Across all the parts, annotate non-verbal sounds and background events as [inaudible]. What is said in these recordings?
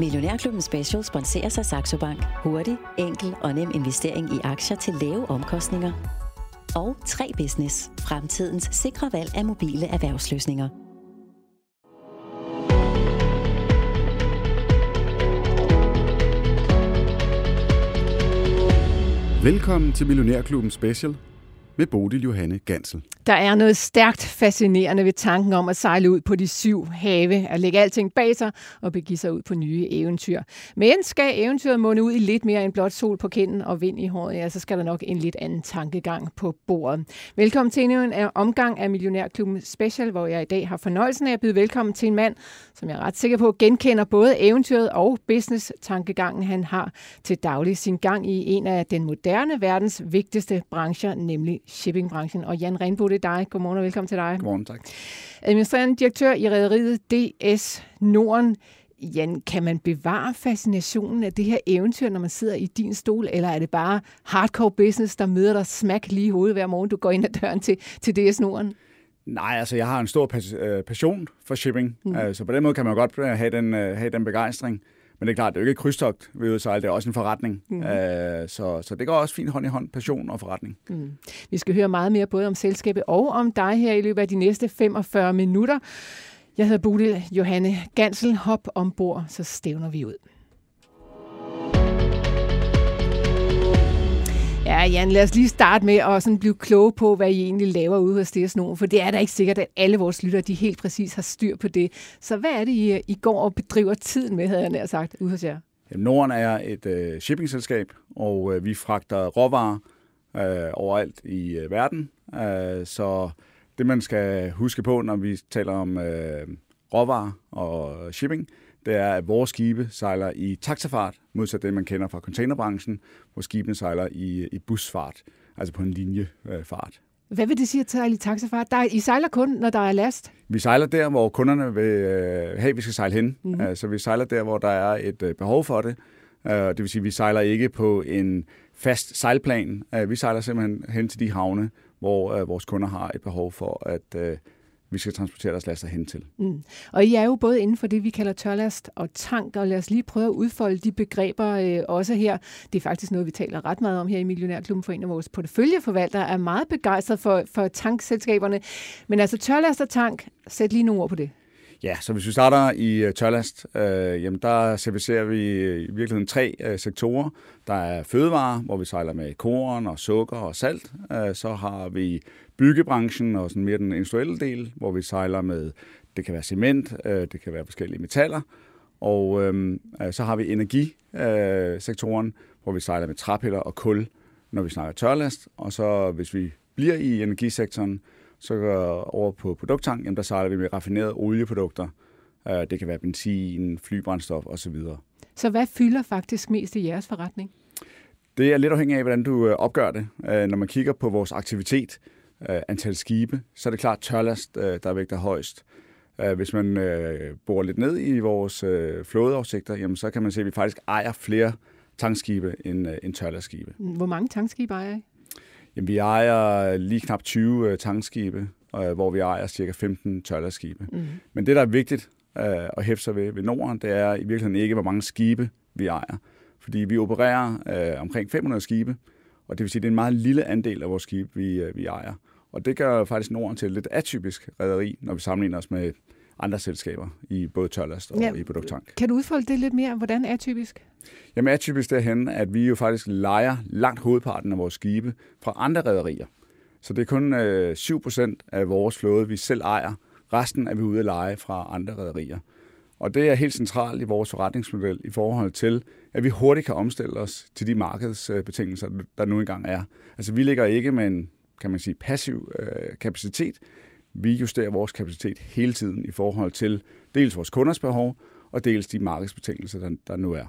Millionærklubben Special sponserer sig Saxo Bank. Hurtig, enkel og nem investering i aktier til lave omkostninger. Og 3 Business. Fremtidens sikre valg af mobile erhvervsløsninger. Velkommen til Millionærklubben Special med Bodil Johanne Gansel. Der er noget stærkt fascinerende ved tanken om at sejle ud på de syv have, at lægge alting bag sig og begive sig ud på nye eventyr. Men skal eventyret munde ud i lidt mere end blot sol på kinden og vind i håret, ja, så skal der nok en lidt anden tankegang på bordet. Velkommen til endnu en øh, omgang af Millionærklubben Special, hvor jeg i dag har fornøjelsen af at byde velkommen til en mand, som jeg er ret sikker på genkender både eventyret og business-tankegangen, han har til daglig sin gang i en af den moderne verdens vigtigste brancher, nemlig shippingbranchen. Og Jan Renbo, det er dig. Godmorgen og velkommen til dig. Godmorgen, tak. Administrerende direktør i rederiet DS Norden. Jan, kan man bevare fascinationen af det her eventyr, når man sidder i din stol, eller er det bare hardcore business, der møder dig smack lige i hovedet hver morgen, du går ind ad døren til, til DS Norden? Nej, altså jeg har en stor øh, passion for shipping, mm. så altså, på den måde kan man godt øh, have den, øh, have den begejstring. Men det er klart, det er jo ikke et krydstogt ved udsejle, det er også en forretning. Mm. Øh, så, så det går også fint hånd i hånd, passion og forretning. Mm. Vi skal høre meget mere både om selskabet og om dig her i løbet af de næste 45 minutter. Jeg hedder Bodil Johanne Gansel. Hop ombord, så stævner vi ud. Ja, Jan, lad os lige starte med at sådan blive kloge på, hvad I egentlig laver ude hos DS Nord, for det er da ikke sikkert, at alle vores lyttere de helt præcis har styr på det. Så hvad er det, I, I går og bedriver tiden med, havde jeg nær sagt, ude hos jer? Jamen, Norden er et øh, shippingselskab, og øh, vi fragter råvarer øh, overalt i øh, verden. Øh, så det, man skal huske på, når vi taler om øh, råvarer og shipping, det er, at vores skibe sejler i taxafart, modsat det, man kender fra containerbranchen, hvor skibene sejler i, i busfart, altså på en linjefart. Hvad vil det sige at sejle i taxafart? Der, I sejler kun, når der er last? Vi sejler der, hvor kunderne vil øh, have, vi skal sejle hen. Mm-hmm. Så vi sejler der, hvor der er et øh, behov for det. Øh, det vil sige, at vi sejler ikke på en fast sejlplan. Vi sejler simpelthen hen til de havne, hvor vores kunder har et behov for at vi skal transportere deres laster hen til. Mm. Og I er jo både inden for det, vi kalder tørlast og tank, og lad os lige prøve at udfolde de begreber øh, også her. Det er faktisk noget, vi taler ret meget om her i Millionærklubben, for en af vores porteføljeforvaltere er meget begejstret for, for tankselskaberne. Men altså tørlast og tank, sæt lige nogle ord på det. Ja, så hvis vi starter i øh, tørlast, øh, jamen der servicerer vi i virkeligheden tre øh, sektorer. Der er fødevare, hvor vi sejler med korn og sukker og salt. Øh, så har vi byggebranchen og sådan mere den industrielle del, hvor vi sejler med, det kan være cement, øh, det kan være forskellige metaller. Og øh, øh, så har vi energisektoren, øh, hvor vi sejler med træpiller og kul, når vi snakker tørlast. Og så hvis vi bliver i energisektoren, så går over på produkttank, jamen der sejler vi med raffinerede olieprodukter. Øh, det kan være benzin, flybrændstof osv. Så hvad fylder faktisk mest i jeres forretning? Det er lidt afhængigt af, hvordan du øh, opgør det. Øh, når man kigger på vores aktivitet, antal skibe, så er det klart tørlast, der vægter højst. Hvis man bor lidt ned i vores flådeoversigter, jamen, så kan man se, at vi faktisk ejer flere tankskibe end, end tørlastskibe. Hvor mange tankskibe ejer I? Jamen, vi ejer lige knap 20 tankskibe, hvor vi ejer cirka 15 tørlastskibe. Mm. Men det, der er vigtigt at hæfte sig ved, ved Norden, det er i virkeligheden ikke, hvor mange skibe vi ejer. Fordi vi opererer øh, omkring 500 skibe, og det vil sige, at det er en meget lille andel af vores skibe, vi, øh, vi ejer. Og det gør faktisk Norden til et lidt atypisk rederi, når vi sammenligner os med andre selskaber i både tørlast og ja, i produkttank. Kan du udfolde det lidt mere? Hvordan er atypisk? Jamen atypisk derhen, at vi jo faktisk leger langt hovedparten af vores skibe fra andre rederier. Så det er kun øh, 7% af vores flåde, vi selv ejer. Resten er vi ude at lege fra andre rederier. Og det er helt centralt i vores forretningsmodel i forhold til, at vi hurtigt kan omstille os til de markedsbetingelser, der nu engang er. Altså vi ligger ikke med en, kan man sige, passiv øh, kapacitet. Vi justerer vores kapacitet hele tiden i forhold til dels vores kunders behov, og dels de markedsbetingelser, der, der nu er.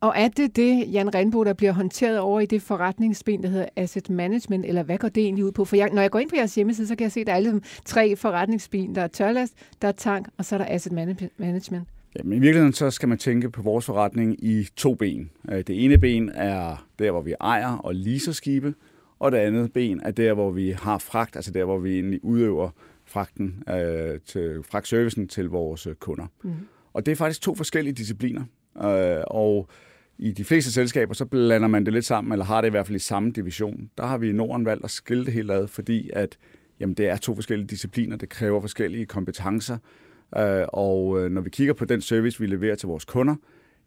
Og er det det, Jan Renbo, der bliver håndteret over i det forretningsben, der hedder asset management, eller hvad går det egentlig ud på? For jeg, når jeg går ind på jeres hjemmeside, så kan jeg se, at der er ligesom tre forretningsben. Der er tørlast, der er tank, og så er der asset management. Jamen, I virkeligheden så skal man tænke på vores forretning i to ben. Øh, det ene ben er der, hvor vi ejer og leaser skibe, og det andet ben er der, hvor vi har fragt, altså der, hvor vi egentlig udøver fragten øh, til fragtservicen til vores kunder. Mm. Og det er faktisk to forskellige discipliner. Øh, og i de fleste selskaber, så blander man det lidt sammen, eller har det i hvert fald i samme division. Der har vi i Norden valgt at skille det helt ad, fordi at, jamen, det er to forskellige discipliner, det kræver forskellige kompetencer, øh, og øh, når vi kigger på den service, vi leverer til vores kunder,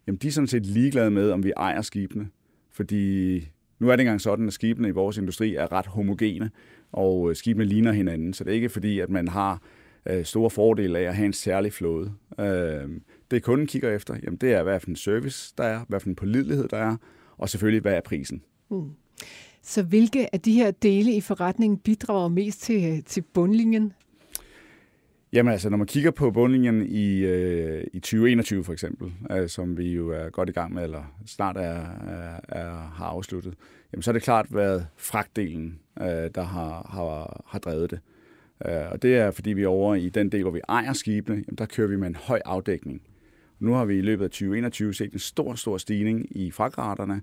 jamen de er sådan set ligeglade med, om vi ejer skibene, fordi nu er det engang sådan, at skibene i vores industri er ret homogene, og øh, skibene ligner hinanden, så det er ikke fordi, at man har øh, store fordele af at have en særlig flåde. Øhm, det kunden kigger efter, jamen det er, hvad for en service der er, hvad for en pålidelighed der er, og selvfølgelig, hvad er prisen. Mm. Så hvilke af de her dele i forretningen bidrager mest til, øh, til bundlinjen? Jamen altså, når man kigger på bundlinjen i, øh, i 2021 for eksempel, øh, som vi jo er godt i gang med, eller snart er, er, er, har afsluttet, jamen så er det klart været fragtdelen, øh, der har, har, har drevet det. Øh, og det er, fordi vi er over i den del, hvor vi ejer skibene, jamen der kører vi med en høj afdækning. Nu har vi i løbet af 2021 set en stor, stor stigning i fragtraterne,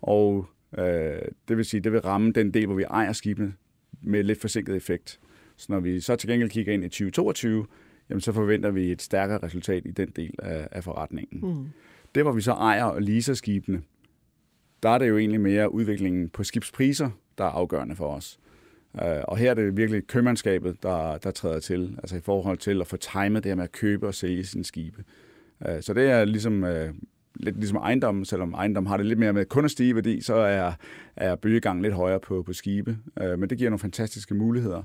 og øh, det vil sige, det vil ramme den del, hvor vi ejer skibene med lidt forsinket effekt. Så når vi så til gengæld kigger ind i 2022, jamen så forventer vi et stærkere resultat i den del af, af forretningen. Mm. Det, hvor vi så ejer og leaser skibene, der er det jo egentlig mere udviklingen på skibspriser, der er afgørende for os. Uh, og her er det virkelig købmandskabet, der, der træder til, altså i forhold til at få timet det her med at købe og sælge sine skibe. Uh, så det er ligesom uh, lidt ligesom ejendommen, selvom ejendom har det lidt mere med kun at stige værdi, så er, er bølgegangen lidt højere på, på skibe. Men det giver nogle fantastiske muligheder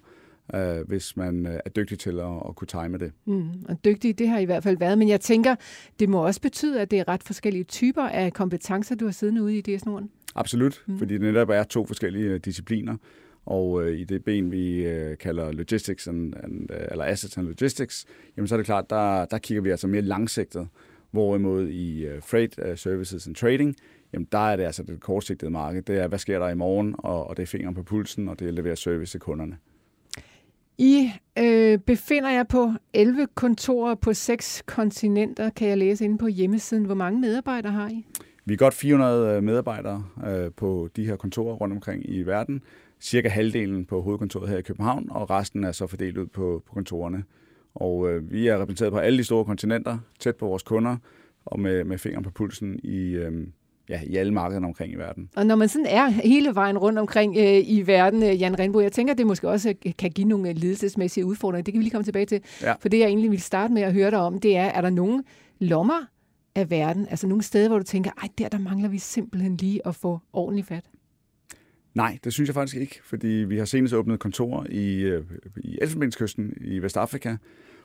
øh, hvis man øh, er dygtig til at, at kunne time det. Mm, og dygtig, det har i hvert fald været. Men jeg tænker, det må også betyde, at det er ret forskellige typer af kompetencer, du har siddende ude i DS Norden. Absolut, mm. fordi det netop er to forskellige øh, discipliner. Og øh, i det ben, vi øh, kalder logistics and, and, uh, eller assets and logistics, jamen så er det klart, der, der kigger vi altså mere langsigtet. Hvorimod i uh, freight uh, services and trading, jamen der er det altså det kortsigtede marked. Det er, hvad sker der i morgen, og, og det er fingeren på pulsen, og det er at levere service til kunderne. I øh, befinder jeg på 11 kontorer på seks kontinenter, kan jeg læse inde på hjemmesiden. Hvor mange medarbejdere har I? Vi er godt 400 øh, medarbejdere øh, på de her kontorer rundt omkring i verden. Cirka halvdelen på hovedkontoret her i København, og resten er så fordelt ud på, på kontorerne. Og øh, vi er repræsenteret på alle de store kontinenter, tæt på vores kunder, og med, med fingeren på pulsen i, øh, ja, i alle markederne omkring i verden. Og når man sådan er hele vejen rundt omkring øh, i verden, øh, Jan Renbo, jeg tænker, det måske også øh, kan give nogle ledelsesmæssige udfordringer. Det kan vi lige komme tilbage til. Ja. For det, jeg egentlig vil starte med at høre dig om, det er, er der nogle lommer af verden, altså nogle steder, hvor du tænker, ej, der, der mangler vi simpelthen lige at få ordentligt fat? Nej, det synes jeg faktisk ikke, fordi vi har senest åbnet kontor i, øh, i Elfenbenskysten i Vestafrika,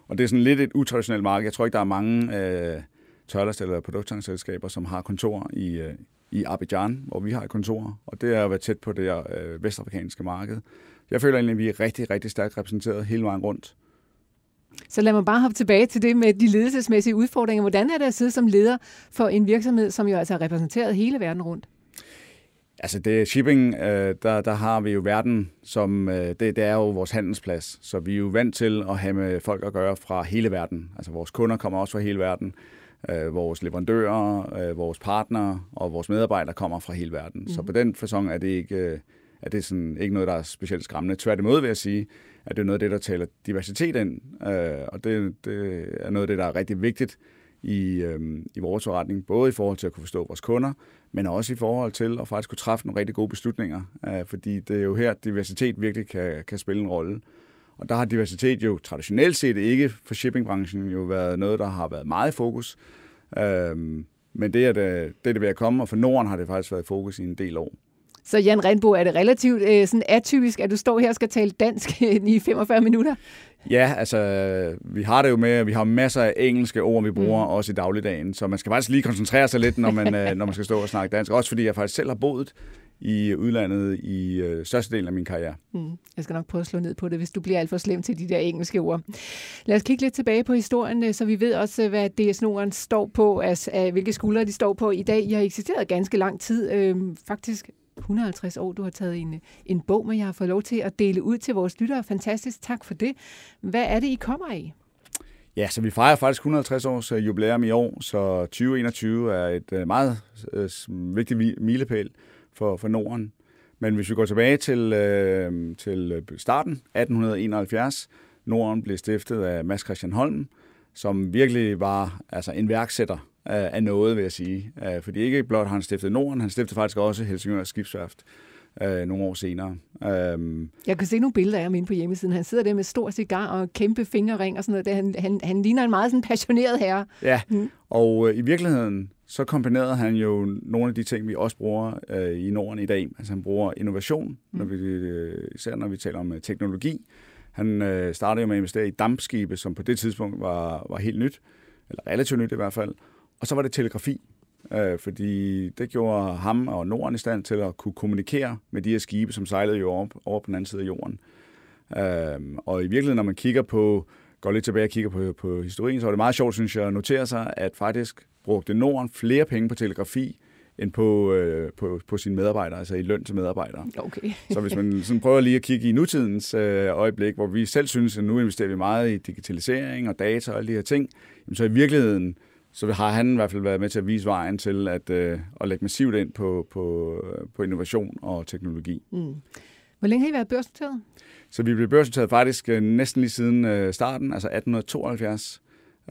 og det er sådan lidt et utraditionelt marked. Jeg tror ikke, der er mange... Øh, tørlast- eller produkttankselskaber, som har kontor i, øh, i Abidjan, hvor vi har et kontor, og det er at være tæt på det øh, vestafrikanske marked. Jeg føler egentlig, at vi er rigtig, rigtig stærkt repræsenteret hele vejen rundt. Så lad mig bare hoppe tilbage til det med de ledelsesmæssige udfordringer. Hvordan er det at sidde som leder for en virksomhed, som jo altså er repræsenteret hele verden rundt? Altså det shipping, øh, der, der har vi jo verden som, øh, det, det er jo vores handelsplads, så vi er jo vant til at have med folk at gøre fra hele verden. Altså vores kunder kommer også fra hele verden øh, vores leverandører, øh, vores partnere og vores medarbejdere kommer fra hele verden. Mm. Så mhm. på den fasong er det ikke, øh, er det sådan, ikke noget, der er specielt skræmmende. Tværtimod vil jeg sige, at det er noget af det, der taler diversitet ind, øh, og det, det er noget af det, der er rigtig vigtigt i, øh, i vores forretning, både i forhold til at kunne forstå vores kunder, men også i forhold til at faktisk kunne træffe nogle rigtig gode beslutninger, øh, fordi det er jo her, diversitet virkelig kan, kan spille en rolle. Og der har diversitet jo traditionelt set ikke for shippingbranchen jo været noget, der har været meget i fokus. Øhm, men det er det, det, det ved at komme, og for Norden har det faktisk været i fokus i en del år. Så Jan Renbo, er det relativt øh, sådan atypisk, at du står her og skal tale dansk [laughs] i 45 minutter? Ja, altså, vi har det jo med, vi har masser af engelske ord, vi bruger mm. også i dagligdagen, så man skal faktisk lige koncentrere sig lidt, når man, øh, når man skal stå og snakke dansk. Også fordi jeg faktisk selv har boet i udlandet i øh, størstedelen af min karriere. Mm. Jeg skal nok prøve at slå ned på det, hvis du bliver alt for slem til de der engelske ord. Lad os kigge lidt tilbage på historien, øh, så vi ved også, hvad DS Norden står på, altså hvilke skuldre de står på i dag. I har eksisteret ganske lang tid, øh, faktisk 150 år. Du har taget en, en bog med, jeg har fået lov til at dele ud til vores lyttere. Fantastisk, tak for det. Hvad er det, I kommer af? Ja, så vi fejrer faktisk 150 års øh, jubilæum i år, så 2021 er et øh, meget øh, vigtigt milepæl for, for Norden. Men hvis vi går tilbage til, øh, til starten, 1871, Norden blev stiftet af Mads Christian Holm, som virkelig var altså en værksætter af noget, vil jeg sige. Fordi ikke blot har han stiftet Norden, han stiftede faktisk også Helsingør Skibsværft øh, nogle år senere. Øhm. Jeg kan se nogle billeder af ham inde på hjemmesiden. Han sidder der med stor cigar og kæmpe fingerring og sådan noget. Han, han, han ligner en meget sådan passioneret herre. Ja, mm. og øh, i virkeligheden så kombinerede han jo nogle af de ting, vi også bruger øh, i Norden i dag. Altså han bruger innovation, mm. når vi, øh, især når vi taler om øh, teknologi. Han øh, startede jo med at investere i dampskibe, som på det tidspunkt var, var helt nyt, eller relativt nyt i hvert fald. Og så var det telegrafi, øh, fordi det gjorde ham og Norden i stand til at kunne kommunikere med de her skibe, som sejlede jo over, over på den anden side af jorden. Øh, og i virkeligheden, når man kigger på, går lidt tilbage og kigger på, på historien, så er det meget sjovt, synes jeg, at notere sig, at faktisk brugte Norden flere penge på telegrafi, end på, øh, på, på sine medarbejdere, altså i løn til medarbejdere. Okay. [laughs] så hvis man sådan prøver lige at kigge i nutidens øh, øjeblik, hvor vi selv synes, at nu investerer vi meget i digitalisering og data og alle de her ting, jamen så i virkeligheden, så har han i hvert fald været med til at vise vejen til at, øh, at lægge massivt ind på, på, på innovation og teknologi. Mm. Hvor længe har I været børsnoteret? Så vi blev børsnoteret faktisk øh, næsten lige siden øh, starten, altså 1872.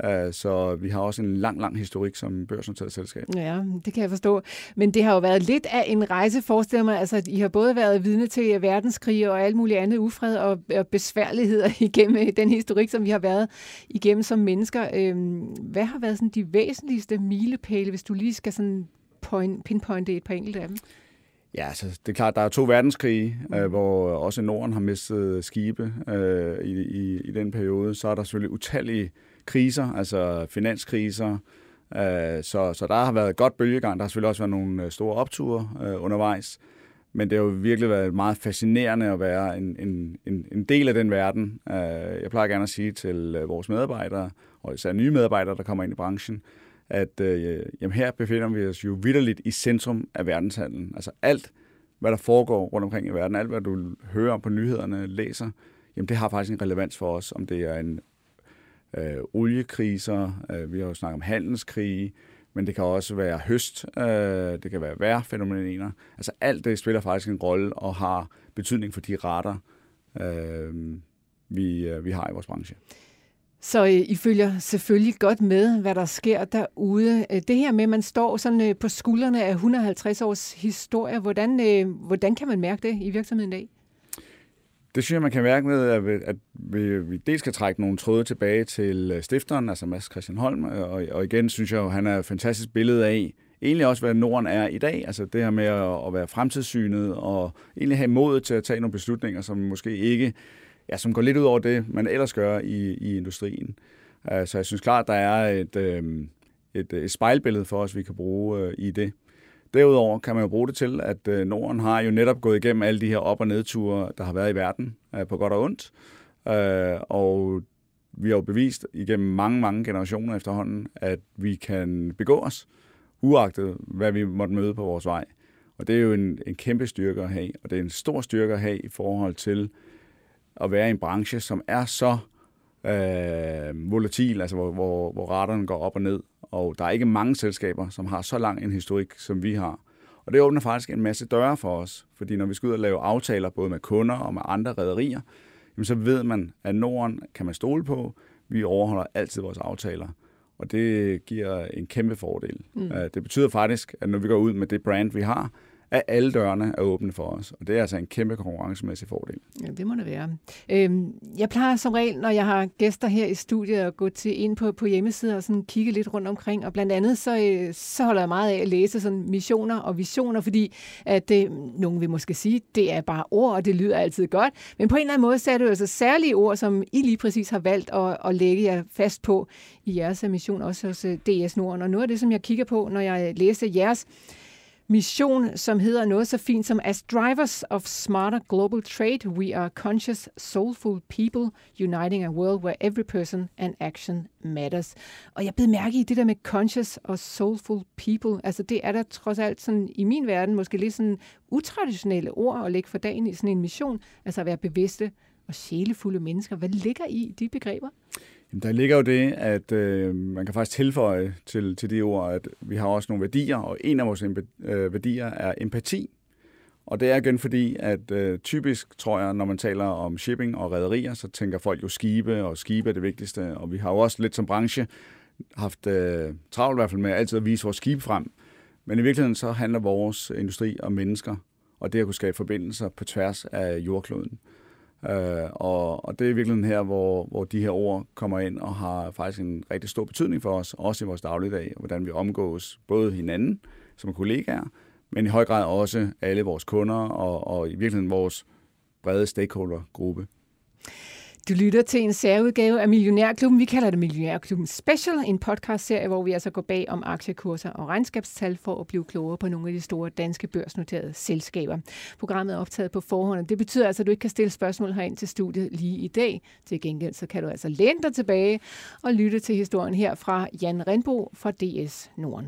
Øh, så vi har også en lang, lang historik som børsnoteret selskab. Ja, det kan jeg forstå. Men det har jo været lidt af en rejse, forestiller mig. Altså, I har både været vidne til verdenskrig og alt muligt andet ufred og, besværligheder [laughs] igennem den historik, som vi har været igennem som mennesker. Øhm, hvad har været sådan de væsentligste milepæle, hvis du lige skal sådan point, pinpointe et par enkelte af dem? Ja, altså, det er klart, der er to verdenskrige, mm. øh, hvor også Norden har mistet skibe øh, i, i, i den periode. Så er der selvfølgelig utallige kriser, altså finanskriser. Øh, så, så der har været godt bølgegang. Der har selvfølgelig også været nogle øh, store opture øh, undervejs. Men det har jo virkelig været meget fascinerende at være en, en, en, en del af den verden. Øh, jeg plejer gerne at sige til øh, vores medarbejdere, og især nye medarbejdere, der kommer ind i branchen, at øh, jamen her befinder vi os jo vidderligt i centrum af verdenshandlen. Altså alt, hvad der foregår rundt omkring i verden, alt hvad du hører på nyhederne, læser, jamen det har faktisk en relevans for os, om det er en øh, oliekriser, øh, vi har jo snakket om handelskrige, men det kan også være høst, øh, det kan være vejrfænomener. Altså alt det spiller faktisk en rolle og har betydning for de rater, øh, vi, øh, vi har i vores branche. Så øh, I følger selvfølgelig godt med, hvad der sker derude. Øh, det her med, at man står sådan øh, på skuldrene af 150 års historie, hvordan, øh, hvordan kan man mærke det i virksomheden i dag? Det synes jeg, man kan mærke med, at, at vi, vi dels skal trække nogle tråde tilbage til øh, stifteren, altså Mads Christian Holm, øh, og, og igen synes jeg, at han er et fantastisk billede af, egentlig også, hvad Norden er i dag. Altså det her med at, at være fremtidssynet, og egentlig have modet til at tage nogle beslutninger, som måske ikke, ja, som går lidt ud over det, man ellers gør i, i industrien. Øh, så jeg synes klart, der er et, et, et spejlbillede for os, vi kan bruge i det. Derudover kan man jo bruge det til, at øh, Norden har jo netop gået igennem alle de her op- og nedture, der har været i verden, øh, på godt og ondt. Øh, og vi har jo bevist igennem mange, mange generationer efterhånden, at vi kan begå os, uagtet hvad vi måtte møde på vores vej. Og det er jo en, en kæmpe styrke at have, og det er en stor styrke at have i forhold til at være i en branche, som er så øh, volatil, altså hvor, hvor, hvor raterne går op og ned. Og der er ikke mange selskaber, som har så lang en historik, som vi har. Og det åbner faktisk en masse døre for os, fordi når vi skal ud og lave aftaler både med kunder og med andre rædderier, så ved man, at Norden kan man stole på. Vi overholder altid vores aftaler, og det giver en kæmpe fordel. Mm. Øh, det betyder faktisk, at når vi går ud med det brand, vi har, at alle dørene er åbne for os. Og det er altså en kæmpe konkurrencemæssig fordel. Ja, det må det være. Øhm, jeg plejer som regel, når jeg har gæster her i studiet, at gå til ind på, på hjemmesider og sådan kigge lidt rundt omkring. Og blandt andet så, øh, så holder jeg meget af at læse sådan missioner og visioner, fordi at det, nogen vil måske sige, det er bare ord, og det lyder altid godt. Men på en eller anden måde, så er det jo altså særlige ord, som I lige præcis har valgt at, at lægge jer fast på i jeres mission, også hos øh, DS Norden. Og noget af det, som jeg kigger på, når jeg læser jeres mission, som hedder noget så fint som As drivers of smarter global trade, we are conscious, soulful people uniting a world where every person and action matters. Og jeg blev mærke i det der med conscious og soulful people. Altså det er der trods alt sådan i min verden måske lidt sådan utraditionelle ord at lægge for dagen i sådan en mission. Altså at være bevidste og sjælefulde mennesker. Hvad ligger i de begreber? Jamen, der ligger jo det, at øh, man kan faktisk tilføje til, til de ord, at vi har også nogle værdier, og en af vores øh, værdier er empati. Og det er igen fordi, at øh, typisk tror jeg, når man taler om shipping og rædderier, så tænker folk jo skibe, og skibe er det vigtigste. Og vi har jo også lidt som branche haft øh, travlt i hvert fald med altid at vise vores skibe frem. Men i virkeligheden så handler vores industri om mennesker, og det at kunne skabe forbindelser på tværs af jordkloden. Øh, Øh, og, og det er virkelig her, hvor, hvor de her ord kommer ind og har faktisk en rigtig stor betydning for os, også i vores dagligdag, og hvordan vi omgås både hinanden som kollegaer, men i høj grad også alle vores kunder og, og i virkeligheden vores brede stakeholdergruppe. Du lytter til en særudgave af Millionærklubben. Vi kalder det Millionærklubben Special, en podcastserie, hvor vi altså går bag om aktiekurser og regnskabstal for at blive klogere på nogle af de store danske børsnoterede selskaber. Programmet er optaget på forhånd, og det betyder altså, at du ikke kan stille spørgsmål herind til studiet lige i dag. Til gengæld så kan du altså læne dig tilbage og lytte til historien her fra Jan Renbo fra DS Norden.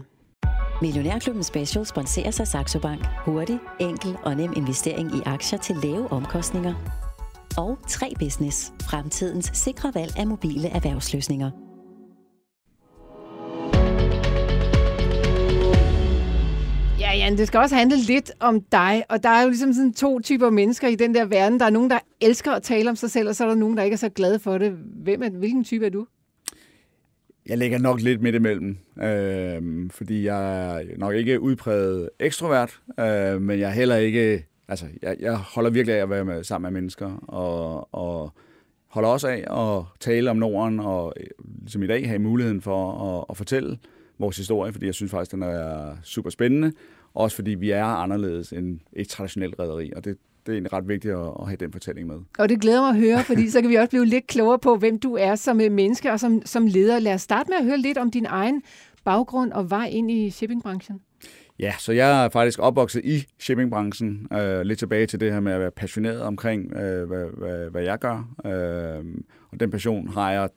Millionærklubben Special sponserer sig Saxo Bank. Hurtig, enkel og nem investering i aktier til lave omkostninger og 3 Business. Fremtidens sikre valg af mobile erhvervsløsninger. Ja, Jan, det skal også handle lidt om dig, og der er jo ligesom sådan to typer mennesker i den der verden. Der er nogen, der elsker at tale om sig selv, og så er der nogen, der ikke er så glade for det. Hvem er, hvilken type er du? Jeg ligger nok lidt midt imellem, øh, fordi jeg er nok ikke udpræget ekstrovert, øh, men jeg er heller ikke altså, jeg, jeg holder virkelig af at være med, sammen med mennesker, og, og holder også af at tale om Norden, og som i dag have muligheden for at, at fortælle vores historie, fordi jeg synes faktisk, den er super spændende, også fordi vi er anderledes end et traditionelt rederi, og det, det er egentlig ret vigtigt at, at have den fortælling med. Og det glæder mig at høre, fordi så kan vi også blive lidt klogere på, hvem du er som øh, menneske og som, som leder. Lad os starte med at høre lidt om din egen baggrund og vej ind i shippingbranchen. Ja, så jeg er faktisk opvokset i shippingbranchen. Øh, lidt tilbage til det her med at være passioneret omkring, øh, hvad, hvad, hvad jeg gør. Øh, og den passion har jeg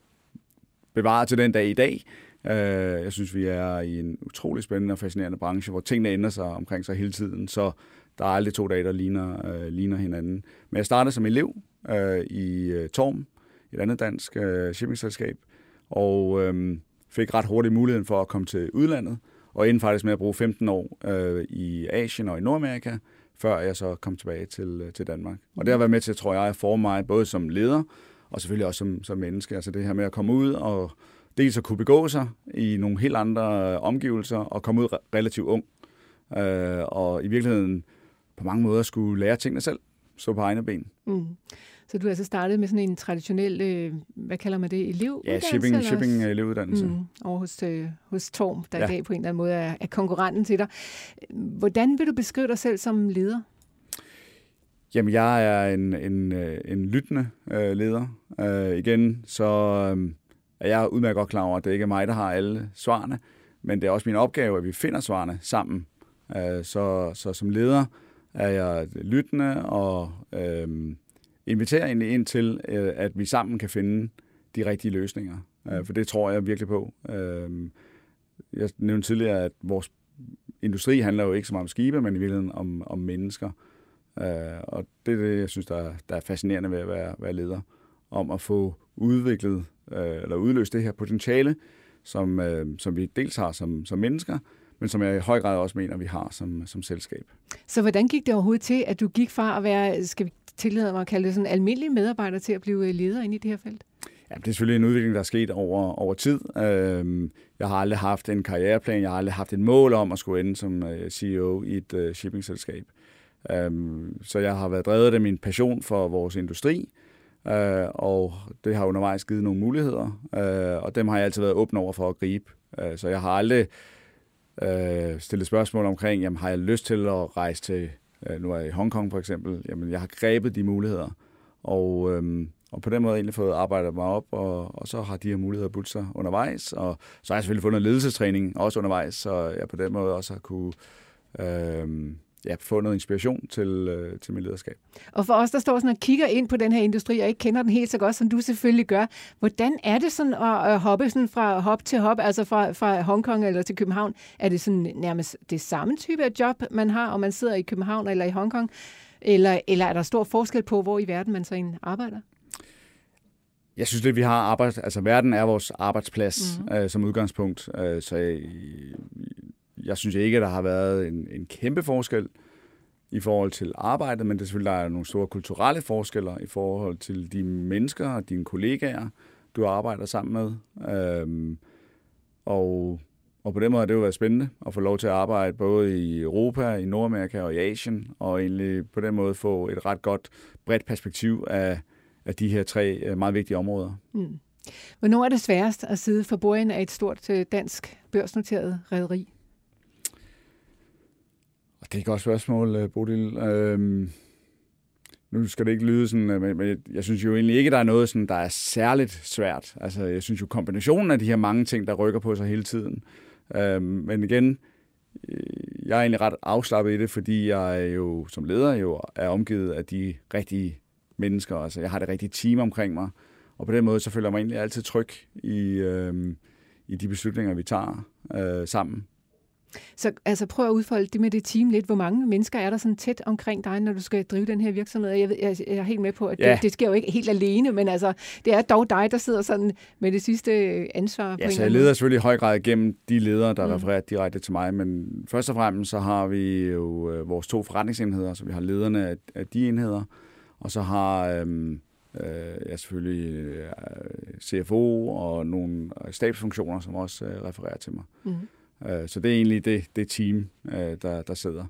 bevaret til den dag i dag. Øh, jeg synes, vi er i en utrolig spændende og fascinerende branche, hvor tingene ændrer sig omkring sig hele tiden. Så der er aldrig to dage, der ligner, øh, ligner hinanden. Men jeg startede som elev øh, i øh, Torm, et andet dansk øh, shippingselskab, og øh, fik ret hurtigt muligheden for at komme til udlandet og endte faktisk med at bruge 15 år øh, i Asien og i Nordamerika, før jeg så kom tilbage til, øh, til Danmark. Og det har været med til, tror jeg, at forme mig både som leder, og selvfølgelig også som, som menneske. Altså det her med at komme ud og dels at kunne begå sig i nogle helt andre omgivelser, og komme ud relativt ung. Øh, og i virkeligheden på mange måder skulle lære tingene selv, så på egne ben. Mm. Så du har altså startet med sådan en traditionel, øh, hvad kalder man det, elevuddannelse? Ja, shipping, shipping elevuddannelse. Mm, over hos, øh, hos Torm, der ja. i dag på en eller anden måde er, er konkurrenten til dig. Hvordan vil du beskrive dig selv som leder? Jamen, jeg er en, en, øh, en lyttende øh, leder. Øh, igen, så øh, er jeg udmærket godt klar over, at det ikke er mig, der har alle svarene, men det er også min opgave, at vi finder svarene sammen. Øh, så, så som leder er jeg lyttende og øh, inviterer egentlig ind til, øh, at vi sammen kan finde de rigtige løsninger. Øh, for det tror jeg virkelig på. Øh, jeg nævnte tidligere, at vores industri handler jo ikke så meget om skibe, men i virkeligheden om, om mennesker. Og det er det, jeg synes, der, der er fascinerende ved at være, være leder. Om at få udviklet eller udløst det her potentiale, som, som vi dels har som, som mennesker, men som jeg i høj grad også mener, vi har som, som selskab. Så hvordan gik det overhovedet til, at du gik fra at være, skal vi tillader mig at kalde det sådan almindelige medarbejdere til at blive øh, leder ind i det her felt? Ja, det er selvfølgelig en udvikling, der er sket over, over tid. Øhm, jeg har aldrig haft en karriereplan, jeg har aldrig haft et mål om at skulle ende som øh, CEO i et øh, shippingselskab. Øhm, så jeg har været drevet af min passion for vores industri, og det har undervejs givet nogle muligheder, og dem har jeg altid været åben over for at gribe. så jeg har aldrig stillet spørgsmål omkring, jamen har jeg lyst til at rejse til øh, nu er jeg i Hongkong for eksempel, jamen jeg har grebet de muligheder, og, øhm, og på den måde egentlig fået arbejdet mig op, og, og så har de her muligheder budt sig undervejs, og så har jeg selvfølgelig fået noget ledelsestræning også undervejs, så jeg på den måde også har kunne øhm, ja, få noget inspiration til, øh, til mit lederskab. Og for os, der står sådan og kigger ind på den her industri, og ikke kender den helt så godt, som du selvfølgelig gør, hvordan er det sådan at, at hoppe sådan fra hop til hop, altså fra, fra Hongkong eller til København? Er det sådan nærmest det samme type af job, man har, om man sidder i København eller i Hongkong? Eller, eller er der stor forskel på, hvor i verden man så arbejder? Jeg synes lidt, vi har arbejde, altså verden er vores arbejdsplads mm-hmm. øh, som udgangspunkt, øh, så jeg, jeg synes ikke, at der har været en, en kæmpe forskel i forhold til arbejdet, men det er selvfølgelig, der er nogle store kulturelle forskelle i forhold til de mennesker og dine kollegaer, du arbejder sammen med. Øhm, Og, og på den måde har det jo været spændende at få lov til at arbejde både i Europa, i Nordamerika og i Asien, og egentlig på den måde få et ret godt bredt perspektiv af, af de her tre øh, meget vigtige områder. Mm. Hvornår er det sværest at sidde for bordenden af et stort øh, dansk børsnoteret rederi? Det er et godt spørgsmål, Bodil. Øhm, nu skal det ikke lyde sådan, øh, men jeg synes jo egentlig ikke, der er noget, sådan, der er særligt svært. Altså, jeg synes jo kombinationen af de her mange ting, der rykker på sig hele tiden. Øhm, men igen, øh, jeg er egentlig ret afslappet i det, fordi jeg jo som leder jo er omgivet af de rigtige mennesker. Altså, jeg har det rigtige team omkring mig. Og på den måde, så føler jeg mig egentlig altid tryg i, øh, i de beslutninger, vi tager øh, sammen. Så altså, prøv at udfolde det med det team lidt. Hvor mange mennesker er der sådan tæt omkring dig, når du skal drive den her virksomhed? Jeg, ved, jeg, jeg er helt med på, at ja. det, det sker jo ikke helt alene, men altså, det er dog dig, der sidder sådan med det sidste ansvar. Ja, så jeg leder selvfølgelig i høj grad gennem de ledere, der mm. refererer direkte til mig, men først og fremmest så har vi jo øh, vores to forretningsenheder, så vi har lederne af, af de enheder, og så har... Øh, øh, ja, selvfølgelig øh, CFO og nogle stabsfunktioner, som også øh, refererer til mig. Mm. Øh, så det er egentlig det, det team, øh, der, der sidder.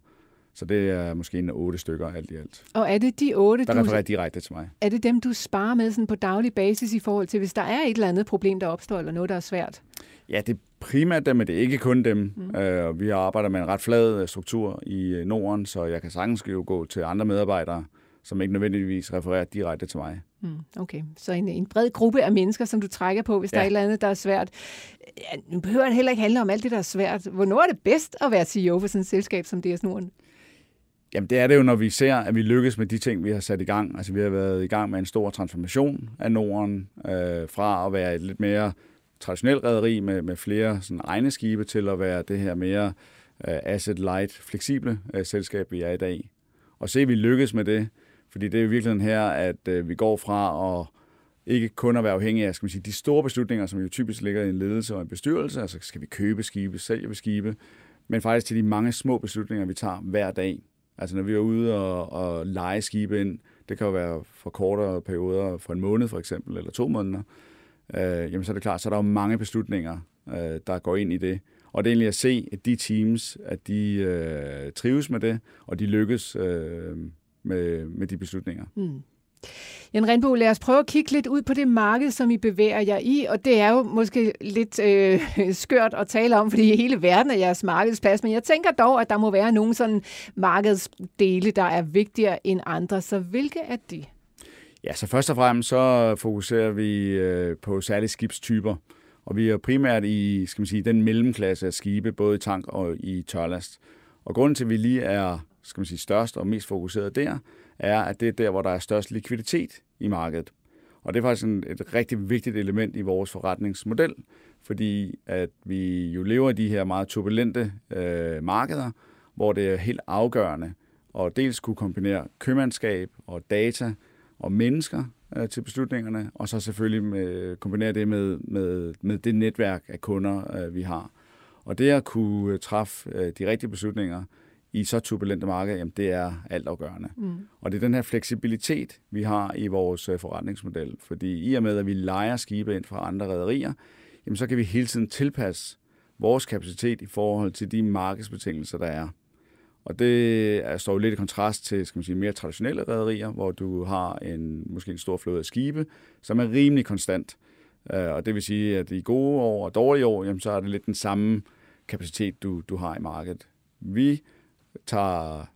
Så det er måske en otte stykker alt i alt. Og er det de otte, der refererer direkte til mig? Er det dem, du sparer med sådan på daglig basis i forhold til, hvis der er et eller andet problem, der opstår, eller noget, der er svært? Ja, det er primært dem, men det er ikke kun dem. Mm. Øh, vi arbejder med en ret flad struktur i øh, Norden, så jeg kan sagtens jo gå til andre medarbejdere, som ikke nødvendigvis refererer direkte til mig. Mm, okay, så en, en bred gruppe af mennesker, som du trækker på, hvis ja. der er et eller andet, der er svært. Ja, nu behøver det heller ikke handle om alt det, der er svært. Hvornår er det bedst at være CEO for sådan et selskab som DS Norden? Jamen det er det jo, når vi ser, at vi lykkes med de ting, vi har sat i gang. Altså vi har været i gang med en stor transformation af Norden, øh, fra at være et lidt mere traditionelt rederi med, med flere sådan, egne skibe, til at være det her mere øh, asset-light, fleksible øh, selskab, vi er i dag. Og se, at vi lykkes med det, fordi det er i virkeligheden her, at øh, vi går fra at ikke kun at være afhængige af skal man sige, de store beslutninger, som jo typisk ligger i en ledelse og en bestyrelse, altså skal vi købe skibe, sælge vi skibe, men faktisk til de mange små beslutninger, vi tager hver dag. Altså når vi er ude og, og lege skibe ind, det kan jo være for kortere perioder, for en måned for eksempel, eller to måneder, øh, jamen så er det klart, så er der jo mange beslutninger, øh, der går ind i det. Og det er egentlig at se, at de teams, at de øh, trives med det, og de lykkes øh, med, med de beslutninger. Mm. Jan Renbo, lad os prøve at kigge lidt ud på det marked, som I bevæger jer i, og det er jo måske lidt øh, [laughs] skørt at tale om, fordi hele verden er jeres markedsplads, men jeg tænker dog, at der må være nogle sådan markedsdele, der er vigtigere end andre, så hvilke er de? Ja, så først og fremmest så fokuserer vi øh, på særlige skibstyper, og vi er primært i skal man sige, den mellemklasse af skibe, både i tank og i tørlast. Og grunden til, at vi lige er skal man sige, størst og mest fokuseret der, er, at det er der, hvor der er størst likviditet i markedet. Og det er faktisk en, et rigtig vigtigt element i vores forretningsmodel, fordi at vi jo lever i de her meget turbulente øh, markeder, hvor det er helt afgørende at dels kunne kombinere købmandskab og data og mennesker øh, til beslutningerne, og så selvfølgelig med, kombinere det med, med, med det netværk af kunder, øh, vi har. Og det at kunne øh, træffe øh, de rigtige beslutninger, i så turbulente markeder, jamen det er altafgørende. Mm. Og det er den her fleksibilitet, vi har i vores øh, forretningsmodel. Fordi i og med, at vi leger skibe ind fra andre rædderier, jamen så kan vi hele tiden tilpasse vores kapacitet i forhold til de markedsbetingelser, der er. Og det er, står jo lidt i kontrast til skal man sige, mere traditionelle rædderier, hvor du har en, måske en stor flåde af skibe, som er rimelig konstant. Øh, og det vil sige, at i gode år og dårlige år, jamen, så er det lidt den samme kapacitet, du, du har i markedet. Vi tager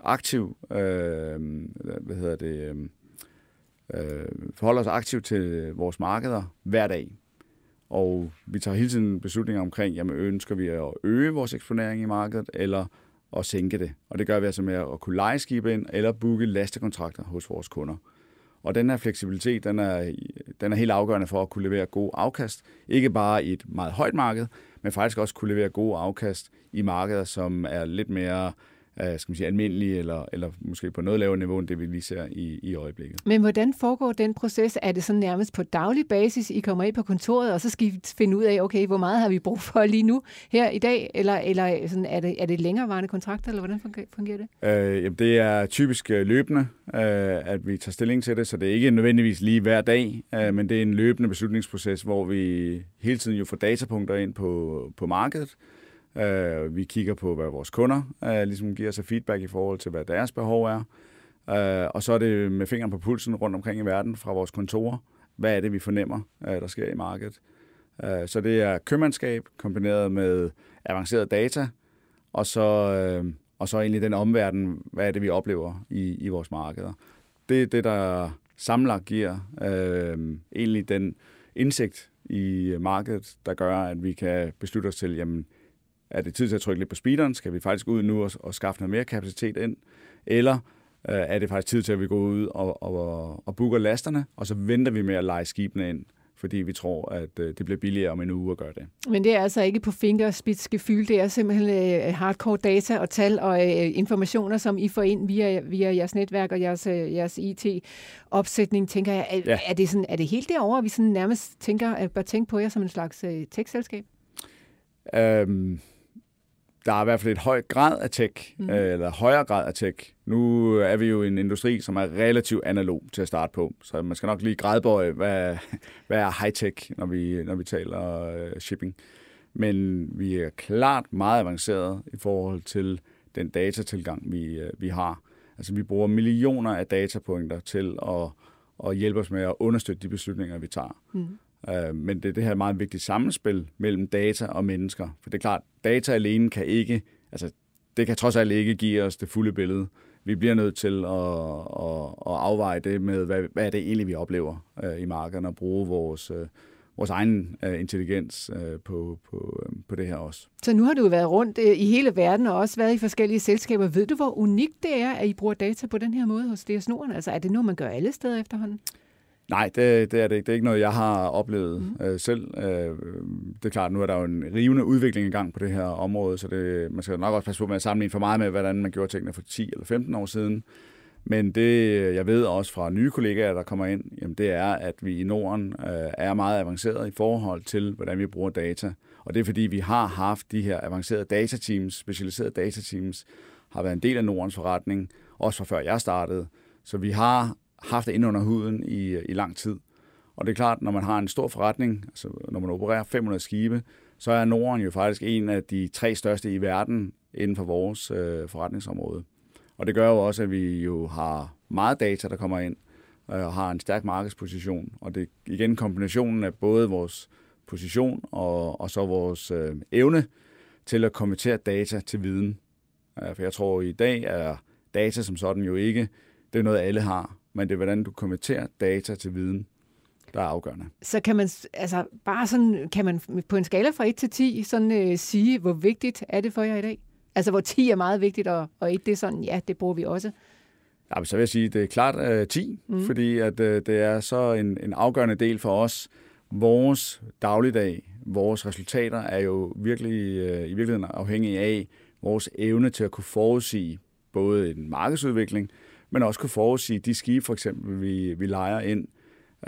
aktiv, øh, hvad hedder det, øh, øh, forholder os aktivt til vores markeder hver dag. Og vi tager hele tiden beslutninger omkring, jamen ønsker vi at øge vores eksponering i markedet, eller at sænke det. Og det gør vi altså med at kunne lege skibe ind, eller booke lastekontrakter hos vores kunder. Og den her fleksibilitet, den er, den er helt afgørende for at kunne levere god afkast. Ikke bare i et meget højt marked, men faktisk også kunne levere gode afkast i markeder, som er lidt mere skal man sige, almindelige, eller, eller måske på noget lavere niveau, end det vi lige ser i, i øjeblikket. Men hvordan foregår den proces? Er det sådan nærmest på daglig basis, I kommer ind på kontoret, og så skal I finde ud af, okay, hvor meget har vi brug for lige nu her i dag, eller, eller sådan, er, det, er det længerevarende kontrakter, eller hvordan fungerer det? Øh, jamen, det er typisk øh, løbende, øh, at vi tager stilling til det, så det er ikke nødvendigvis lige hver dag, øh, men det er en løbende beslutningsproces, hvor vi hele tiden jo får datapunkter ind på, på markedet, Øh, vi kigger på, hvad vores kunder uh, ligesom giver sig feedback i forhold til, hvad deres behov er. Uh, og så er det med fingeren på pulsen rundt omkring i verden fra vores kontorer. Hvad er det, vi fornemmer, øh, der sker i markedet? Uh, så det er købmandskab kombineret med avanceret data, og så, og så egentlig den omverden, hvad er det, vi oplever i, i vores markeder. Det er det, der samlet giver øh, egentlig den indsigt i markedet, der gør, at vi kan beslutte os til, jamen, er det tid til at trykke lidt på speederen? Skal vi faktisk ud nu og, og skaffe noget mere kapacitet ind? Eller øh, er det faktisk tid til, at vi går ud og, og, og booker lasterne, og så venter vi med at lege skibene ind, fordi vi tror, at øh, det bliver billigere om en uge at gøre det. Men det er altså ikke på fingerspidsgefyld, det er simpelthen øh, hardcore data og tal og øh, informationer, som I får ind via, via jeres netværk og jeres, øh, jeres IT-opsætning, tænker jeg. Er, ja. er, det sådan, er det helt derovre, vi sådan nærmest tænker, at bør tænke på jer som en slags øh, tech-selskab? Øhm, der er i hvert fald et højt grad af tech, mm. øh, eller højere grad af tech. Nu er vi jo en industri, som er relativt analog til at starte på, så man skal nok lige gradbøje, hvad, [laughs] hvad er high-tech, når vi, når vi taler øh, shipping. Men vi er klart meget avanceret i forhold til den datatilgang, vi, øh, vi har. Altså vi bruger millioner af datapunkter til at, at hjælpe os med at understøtte de beslutninger, vi tager. Mm. Øh, men det er det her meget vigtige sammenspil mellem data og mennesker. For det er klart, data alene kan ikke, altså det kan trods alt ikke give os det fulde billede. Vi bliver nødt til at, at, at afveje det med, hvad, hvad er det egentlig, vi oplever øh, i markederne, og bruge vores, øh, vores egen øh, intelligens øh, på, på, øh, på det her også. Så nu har du været rundt øh, i hele verden og også været i forskellige selskaber. Ved du, hvor unikt det er, at I bruger data på den her måde hos DS Norden? Altså er det noget, man gør alle steder efterhånden? Nej, det, det er det ikke. Det er ikke noget, jeg har oplevet mm. øh, selv. Øh, det er klart, nu er der jo en rivende udvikling i gang på det her område, så det, man skal nok også passe på med at sammenligne for meget med, hvordan man gjorde tingene for 10 eller 15 år siden. Men det, jeg ved også fra nye kollegaer, der kommer ind, jamen det er, at vi i Norden øh, er meget avanceret i forhold til, hvordan vi bruger data. Og det er fordi, vi har haft de her avancerede datateams, specialiserede datateams, har været en del af Nordens forretning, også fra før jeg startede. Så vi har haft det ind under huden i, øh, i lang tid. Og det er klart, når man har en stor forretning, altså når man opererer 500 skibe, så er Norden jo faktisk en af de tre største i verden inden for vores øh, forretningsområde. Og det gør jo også, at vi jo har meget data, der kommer ind, øh, og har en stærk markedsposition. Og det er igen kombinationen af både vores position og, og så vores øh, evne til at konvertere data til viden. Øh, for jeg tror, at i dag er data som sådan jo ikke, det er noget, alle har men det er, hvordan du konverterer data til viden, der er afgørende. Så kan man, altså, bare sådan, kan man på en skala fra 1 til 10 sådan, øh, sige, hvor vigtigt er det for jer i dag? Altså, hvor 10 er meget vigtigt, og, og 1 det er sådan, ja, det bruger vi også. Ja, så vil jeg sige, det er klart uh, 10, mm. fordi at, uh, det er så en, en afgørende del for os. Vores dagligdag, vores resultater er jo virkelig uh, i virkeligheden afhængige af vores evne til at kunne forudsige både en markedsudvikling, men også kunne forudsige de skibe, for eksempel, vi, vi leger ind.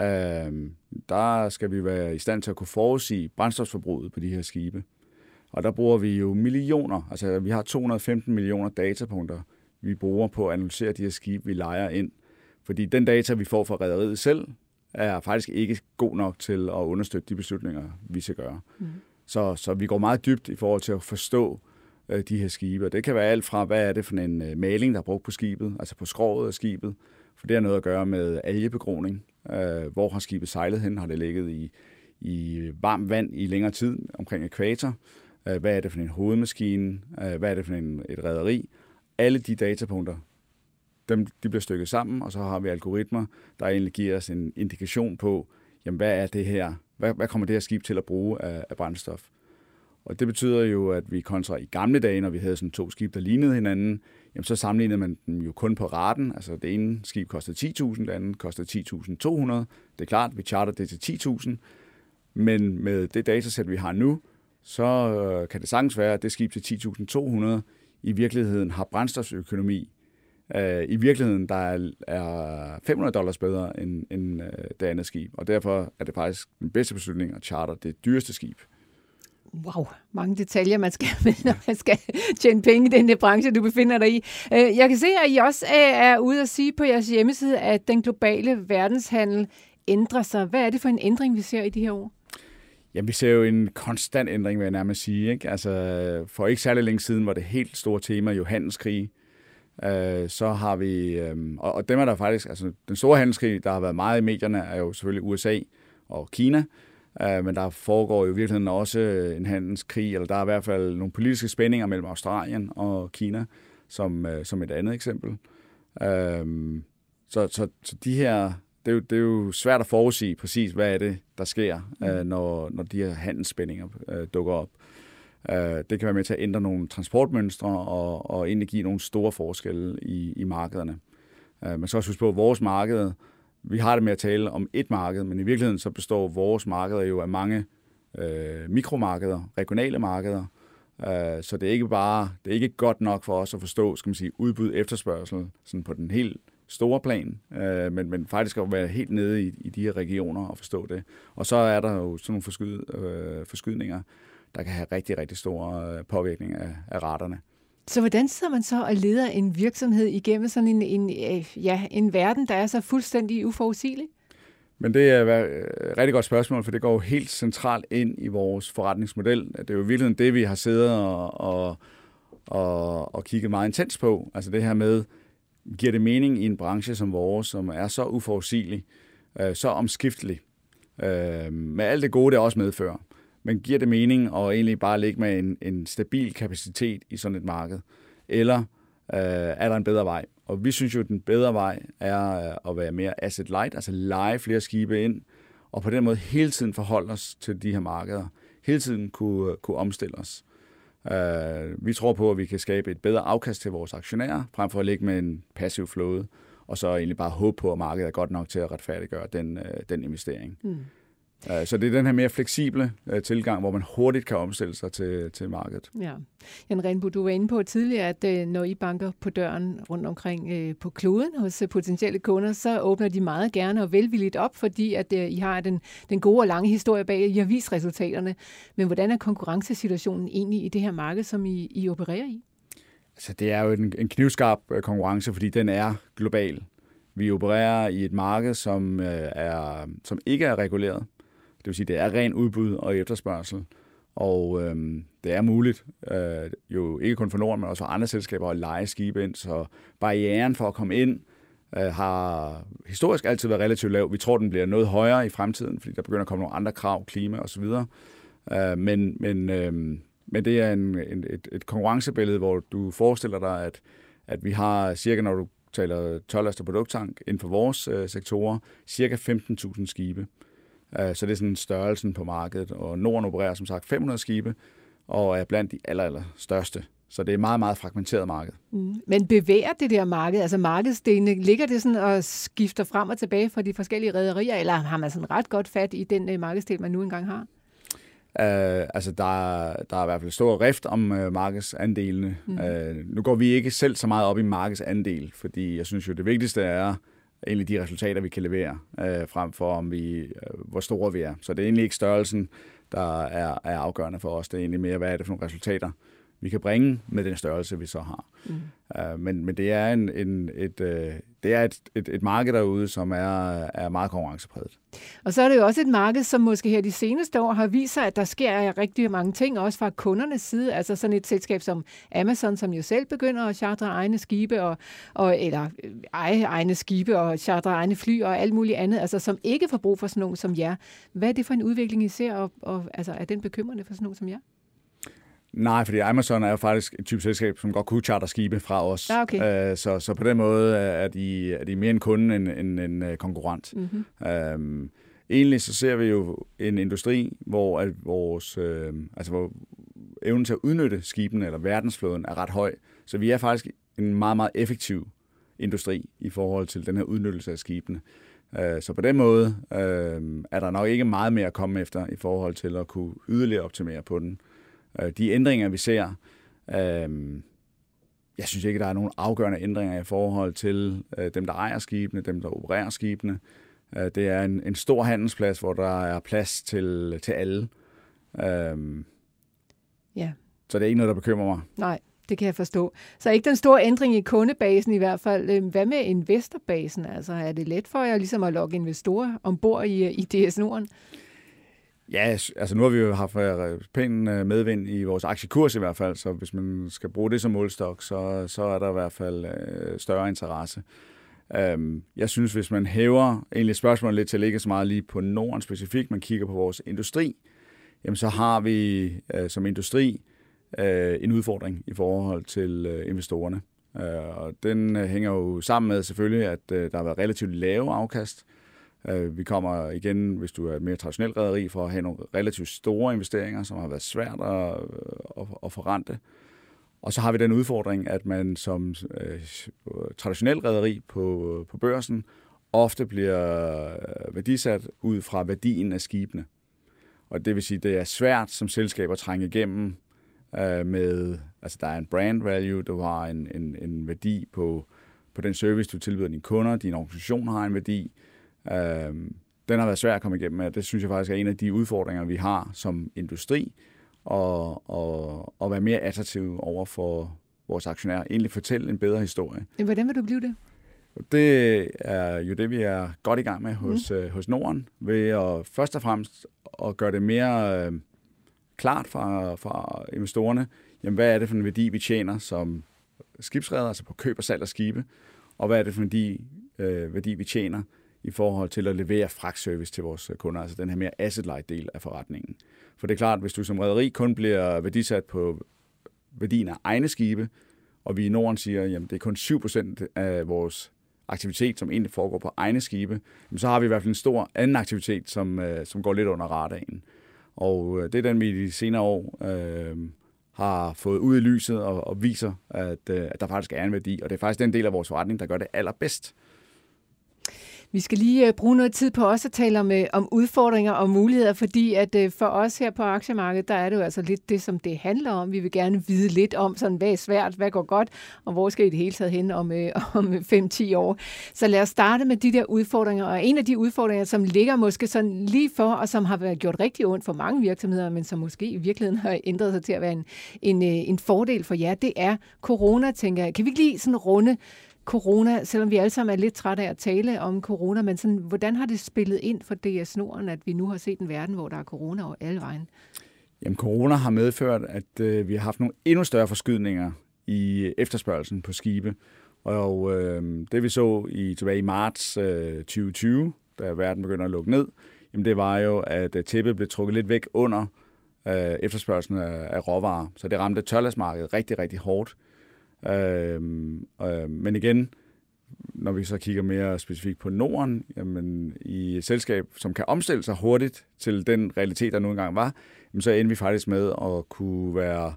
Øh, der skal vi være i stand til at kunne forudsige brændstofforbruget på de her skibe. Og der bruger vi jo millioner, altså vi har 215 millioner datapunkter, vi bruger på at analysere de her skibe, vi leger ind. Fordi den data, vi får fra rædderiet selv, er faktisk ikke god nok til at understøtte de beslutninger, vi skal gøre. Mm. Så, så vi går meget dybt i forhold til at forstå, øh, Øh, de her skibe. Og det kan være alt fra, hvad er det for en øh, maling, der er brugt på skibet, altså på skroget af skibet, for det har noget at gøre med algebegroning. Øh, hvor har skibet sejlet hen? Har det ligget i, i varmt vand i længere tid omkring ekvator? Øh, hvad er det for en hovedmaskine? Øh, hvad er det for en, et rederi? Alle de datapunkter, dem, de bliver stykket sammen, og så har vi algoritmer, der egentlig giver os en indikation på, jamen, hvad er det her? Hvad, hvad kommer det her skib til at bruge af, af brændstof? Og det betyder jo, at vi kontra i gamle dage, når vi havde sådan to skibe, der lignede hinanden, jamen så sammenlignede man dem jo kun på raten. Altså det ene skib kostede 10.000, det andet kostede 10.200. Det er klart, vi charter det til 10.000, men med det datasæt, vi har nu, så øh, kan det sagtens være, at det skib til 10.200, i virkeligheden har brændstofsøkonomi øh, i virkeligheden, der er, 500 dollars bedre end, end øh, det andet skib. Og derfor er det faktisk den bedste beslutning at charter det dyreste skib. Wow, mange detaljer, man skal med, [laughs] når man skal tjene penge i den der branche, du befinder dig i. Øh, jeg kan se, at I også øh, er ude at sige på jeres hjemmeside, at den globale verdenshandel ændrer sig. Hvad er det for en ændring, vi ser i de her år? Jamen, vi ser jo en konstant ændring, vil jeg nærmest sige. Ikke? Altså, for ikke særlig længe siden var det helt store tema jo handelskrig. Øh, så har vi, øh, og, og dem er der faktisk, altså den store handelskrig, der har været meget i medierne, er jo selvfølgelig USA og Kina. Øh, men der foregår jo i virkeligheden også en handelskrig, eller der er i hvert fald nogle politiske spændinger mellem Australien og Kina, som, øh, som et andet eksempel. Øh, så, så, så de her det er, jo, det er jo svært at forudsige præcis, hvad er det, der sker, mm. øh, når, når de her handelsspændinger øh, dukker op. Øh, det kan være med til at ændre nogle transportmønstre og, og egentlig give nogle store forskelle i, i markederne. Øh, man skal også huske på, at vores marked, vi har det med at tale om et marked, men i virkeligheden så består vores markeder jo af mange øh, mikromarkeder, regionale markeder, øh, så det er ikke bare, det er ikke godt nok for os at forstå, skal man sige, udbud efterspørgsel sådan på den helt store plan, øh, men, men faktisk at være helt nede i, i de her regioner og forstå det. Og så er der jo sådan nogle forskyd, øh, forskydninger, der kan have rigtig, rigtig store øh, påvirkning af, af raterne. Så hvordan sidder man så og leder en virksomhed igennem sådan en, en, øh, ja, en verden, der er så fuldstændig uforudsigelig? Men det er et øh, rigtig godt spørgsmål, for det går jo helt centralt ind i vores forretningsmodel. Det er jo virkelig det, vi har siddet og, og, og, og kigget meget intens på. Altså det her med, giver det mening i en branche som vores, som er så uforudsigelig, øh, så omskiftelig, øh, med alt det gode, det også medfører. Men giver det mening at egentlig bare ligge med en, en stabil kapacitet i sådan et marked? Eller øh, er der en bedre vej? Og vi synes jo, at den bedre vej er øh, at være mere asset light, altså lege flere skibe ind, og på den måde hele tiden forholde os til de her markeder. Hele tiden kunne, øh, kunne omstille os. Øh, vi tror på, at vi kan skabe et bedre afkast til vores aktionærer, frem for at ligge med en passiv flåde, og så egentlig bare håbe på, at markedet er godt nok til at retfærdiggøre den, øh, den investering. Mm. Øh, så det er den her mere fleksible øh, tilgang, hvor man hurtigt kan omstille sig til, til markedet. Ja. Jan Renbo, du var inde på tidligere, at øh, når I banker på døren rundt omkring på kloden hos potentielle kunder, så åbner de meget gerne og velvilligt op, fordi at I har den, den gode og lange historie bag, I har vist resultaterne. Men hvordan er konkurrencesituationen egentlig i det her marked, som I, I opererer i? Altså, det er jo en, en knivskarp konkurrence, fordi den er global. Vi opererer i et marked, som, er, som ikke er reguleret. Det vil sige, det er ren udbud og efterspørgsel. Og øhm, det er muligt, øh, jo ikke kun for Norden, men også for andre selskaber, at lege skibe ind. Så barrieren for at komme ind øh, har historisk altid været relativt lav. Vi tror, den bliver noget højere i fremtiden, fordi der begynder at komme nogle andre krav, klima osv. Øh, men, men, øh, men det er en, en, et, et konkurrencebillede, hvor du forestiller dig, at, at vi har cirka, når du taler tørlast og produkttank inden for vores øh, sektorer, cirka 15.000 skibe. Øh, så det er sådan størrelsen på markedet. Og Norden opererer som sagt 500 skibe, og er blandt de aller, aller største. Så det er et meget, meget fragmenteret marked. Mm. Men bevæger det der marked, altså markedsdelene, ligger det sådan og skifter frem og tilbage fra de forskellige rædderier, eller har man sådan ret godt fat i den uh, markedsdel, man nu engang har? Uh, altså, der, er, der er i hvert fald stor rift om uh, markedsandelene. Mm. Uh, nu går vi ikke selv så meget op i markedsandel, fordi jeg synes jo, det vigtigste er, egentlig de resultater, vi kan levere, øh, frem for om vi, øh, hvor store vi er. Så det er egentlig ikke størrelsen, der er, er afgørende for os. Det er egentlig mere, hvad er det for nogle resultater, vi kan bringe med den størrelse, vi så har. Mm. Uh, men, men det er, en, en, et, uh, det er et, et, et marked derude, som er, er meget konkurrencepræget. Og så er det jo også et marked, som måske her de seneste år har vist sig, at der sker rigtig mange ting, også fra kundernes side. Altså sådan et selskab som Amazon, som jo selv begynder at chartre egne skibe, og, og, eller øh, eje egne skibe og chartre egne fly og alt muligt andet, altså som ikke får brug for sådan nogen som jer. Hvad er det for en udvikling, I ser, og, og altså, er den bekymrende for sådan nogen som jer? Nej, fordi Amazon er jo faktisk et type selskab, som godt kunne charter skibe fra os. Ja, okay. uh, så, så på den måde er de, er de mere en kunde end en, en, en konkurrent. Mm-hmm. Um, egentlig så ser vi jo en industri, hvor at vores, øh, altså hvor evnen til at udnytte skibene eller verdensflåden er ret høj. Så vi er faktisk en meget, meget effektiv industri i forhold til den her udnyttelse af skibene. Uh, så på den måde uh, er der nok ikke meget mere at komme efter i forhold til at kunne yderligere optimere på den. Øh, de ændringer, vi ser, øh, jeg synes ikke, der er nogen afgørende ændringer i forhold til øh, dem, der ejer skibene, dem, der opererer skibene. Øh, det er en, en stor handelsplads, hvor der er plads til, til alle. Øh, ja. Så det er ikke noget, der bekymrer mig. Nej, det kan jeg forstå. Så ikke den store ændring i kundebasen i hvert fald. Øhm, hvad med investorbasen? Altså, er det let for jer ligesom at lokke investorer ombord i, i DS Norden? Ja, altså nu har vi jo haft øh, pæn øh, medvind i vores aktiekurs i hvert fald, så hvis man skal bruge det som målstok, så, så er der i hvert fald øh, større interesse. Øhm, jeg synes, hvis man hæver egentlig spørgsmålet lidt til at ligge så meget lige på Norden specifikt, man kigger på vores industri, jamen så har vi øh, som industri en udfordring i forhold til investorerne. og den hænger jo sammen med selvfølgelig, at der har været relativt lave afkast, Øh, Øh, vi kommer igen, hvis du er et mere traditionelt rederi, for at have nogle relativt store investeringer, som har været svært at, øh, at, at forrente. Og så har vi den udfordring, at man som øh, traditionel rederi på, øh, på børsen ofte bliver værdisat ud fra værdien af skibene. Og det vil sige, at det er svært som selskab at trænge igennem øh, med, altså der er en brand value, du har en, en, en værdi på, på den service, du tilbyder dine kunder, din organisation har en værdi, Øh, den har været svær at komme igennem med. Det synes jeg faktisk er en af de udfordringer, vi har som industri, og, og, og være mere attraktiv over for vores aktionærer. Egentlig fortælle en bedre historie. Hvordan vil du blive det? Det er jo det, vi er godt i gang med hos, mm. øh, hos Norden, ved at først og fremmest at gøre det mere øh, klart for, for investorerne, jamen, hvad er det for en værdi, vi tjener som skibsredder, altså på køb og salg af skibe, og hvad er det for en værdi, øh, værdi vi tjener i forhold til at levere fragtservice til vores øh, kunder, altså den her mere asset-light del af forretningen. For det er klart, hvis du som rederi kun bliver værdisat på værdien af egne skibe, og vi i Norden siger, at det er kun 7% af vores aktivitet, som egentlig foregår på egne skibe, så har vi i hvert fald en stor anden aktivitet, som, øh, som går lidt under radaren. Og øh, det er den, vi de senere år øh, har fået ud i lyset og, og viser, at, øh, at der faktisk er en værdi. Og det er faktisk den del af vores forretning, der gør det allerbedst. Vi skal lige øh, bruge noget tid på også at tale om, øh, om udfordringer og muligheder, fordi at øh, for os her på aktiemarkedet, der er det jo altså lidt det, som det handler om. Vi vil gerne vide lidt om, sådan, hvad er svært, hvad går godt, og hvor skal I det hele taget hen om, [laughs] om 5-10 år. Så lad os starte med de der udfordringer, og en af de udfordringer, som ligger måske sådan lige for, og som har været gjort rigtig ondt for mange virksomheder, men som måske i virkeligheden har ændret sig til at være en, en, en fordel for jer, det er corona, tænker jeg. Kan vi ikke lige sådan runde corona, selvom vi alle sammen er lidt trætte af at tale om corona, men sådan, hvordan har det spillet ind for DS Norden, at vi nu har set en verden, hvor der er corona over alle vejen? Jamen, corona har medført, at øh, vi har haft nogle endnu større forskydninger i efterspørgelsen på skibe. Og øh, det vi så i tilbage i marts øh, 2020, da verden begynder at lukke ned, jamen det var jo, at øh, tæppet blev trukket lidt væk under øh, efterspørgelsen af, af råvarer. Så det ramte tørlasmarkedet rigtig, rigtig hårdt. Øh, øh, men igen, når vi så kigger mere specifikt på Norden, jamen i et selskab, som kan omstille sig hurtigt til den realitet, der nu engang var, jamen så endte vi faktisk med at kunne være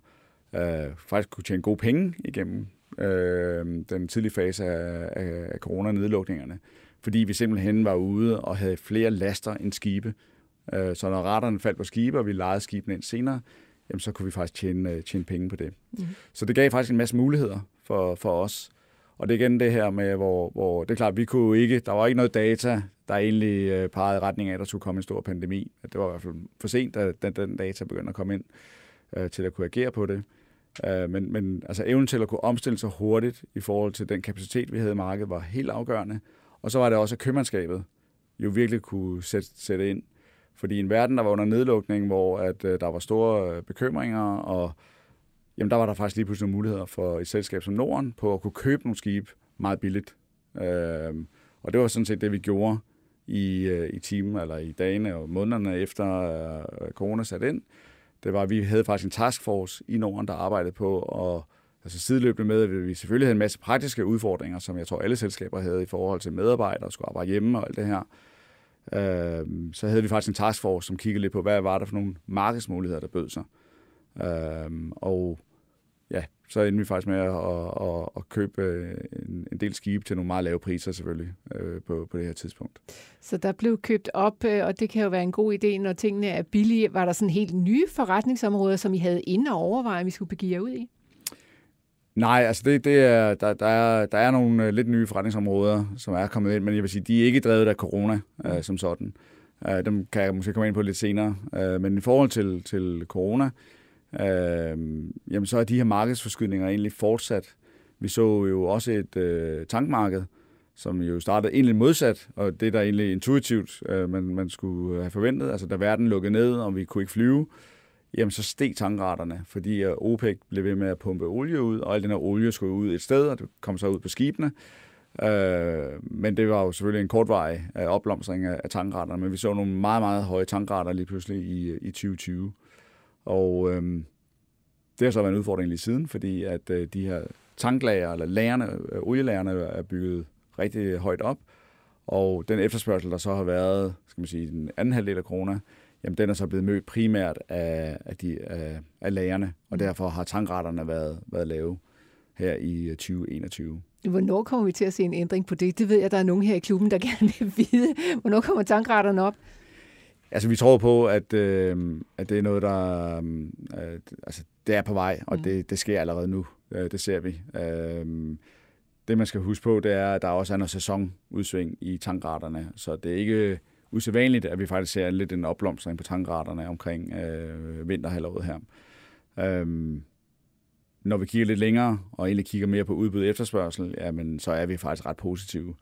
øh, faktisk kunne tjene gode penge igennem øh, den tidlige fase af, af, af coronanedlukningerne, fordi vi simpelthen var ude og havde flere laster end skibe. Øh, så når retterne faldt på skibe, og vi lejede skibene ind senere, jamen så kunne vi faktisk tjene, øh, tjene penge på det. Mm. Så det gav faktisk en masse muligheder for, for os. Og det er igen det her med, hvor, hvor det er klart, vi kunne ikke, der var ikke noget data, der egentlig øh, pegede i retning af, at der skulle komme en stor pandemi. Det var i hvert fald for sent, da den, den data begyndte at komme ind øh, til at kunne agere på det. Øh, men, men altså evnen til at kunne omstille sig hurtigt i forhold til den kapacitet, vi havde i markedet, var helt afgørende. Og så var det også, at købmandskabet jo virkelig kunne sætte, sætte ind. Fordi en verden, der var under nedlukning, hvor at, øh, der var store øh, bekymringer, og jamen, der var der faktisk lige pludselig muligheder for et selskab som Norden på at kunne købe nogle skibe meget billigt. Øh, og det var sådan set det, vi gjorde i, øh, i timen, eller i dagene og månederne efter øh, corona satte ind. Det var, at vi havde faktisk en taskforce i Norden, der arbejdede på at altså sideløbende med, at vi selvfølgelig havde en masse praktiske udfordringer, som jeg tror alle selskaber havde i forhold til medarbejdere, skulle arbejde hjemme og alt det her øh, så havde vi faktisk en taskforce, som kiggede lidt på, hvad var der for nogle markedsmuligheder, der bød sig. Øh, og ja, så endte vi faktisk med at, at, at købe øh, en, en del skibe til nogle meget lave priser selvfølgelig øh, på, på det her tidspunkt. Så der blev købt op, øh, og det kan jo være en god idé, når tingene er billige. Var der sådan helt nye forretningsområder, som I havde inde og overveje, at vi skulle begive jer ud i? Nej, altså det, det er, der, der, er, der er nogle øh, lidt nye forretningsområder, som er kommet ind, men jeg vil sige, de er ikke drevet af corona øh, som sådan. Øh, dem kan jeg måske komme ind på lidt senere. Øh, men i forhold til, til corona, øh, jamen så er de her markedsforskydninger egentlig fortsat. Vi så jo også et øh, tankmarked, som jo startede egentlig modsat, og det der egentlig intuitivt øh, man, man skulle have forventet. Altså da verden lukkede ned, og vi kunne ikke flyve, jamen så steg tankraterne, fordi øh, OPEC blev ved med at pumpe olie ud, og al den her olie skulle ud et sted, og det kom så ud på skibene. Øh, men det var jo selvfølgelig en kortvarig øh, opblomstring af, af tankraterne, men vi så nogle meget, meget høje tankrater lige pludselig i, øh, i 2020. Og øh, det har så været en udfordring lige siden, fordi at øh, de her tanklager, eller lagerne, øh, olielagerne er bygget rigtig højt op, og den efterspørgsel, der så har været, skal man sige, den anden halvdel af corona, jamen den er så blevet mødt primært af, af, de, af, af lagerne, og mm. derfor har tankraterne været, været lave her i 2021. Hvornår kommer vi til at se en ændring på det? Det ved jeg, der er nogen her i klubben, der [laughs] gerne vil vide. Hvornår kommer tankraterne op? Altså, vi tror på, at, øh, at det er noget, der øh, altså, det er på vej, og mm. det, det sker allerede nu. Øh, det ser vi. Øh, det, man skal huske på, det er, at der også er noget sæsonudsving i tankraterne, så det er ikke usædvanligt, at vi faktisk ser lidt en opblomstring på tankraterne omkring øh, vinterhalvåret her. Øhm, når vi kigger lidt længere, og egentlig kigger mere på udbud og efterspørgsel, jamen, så er vi faktisk ret positive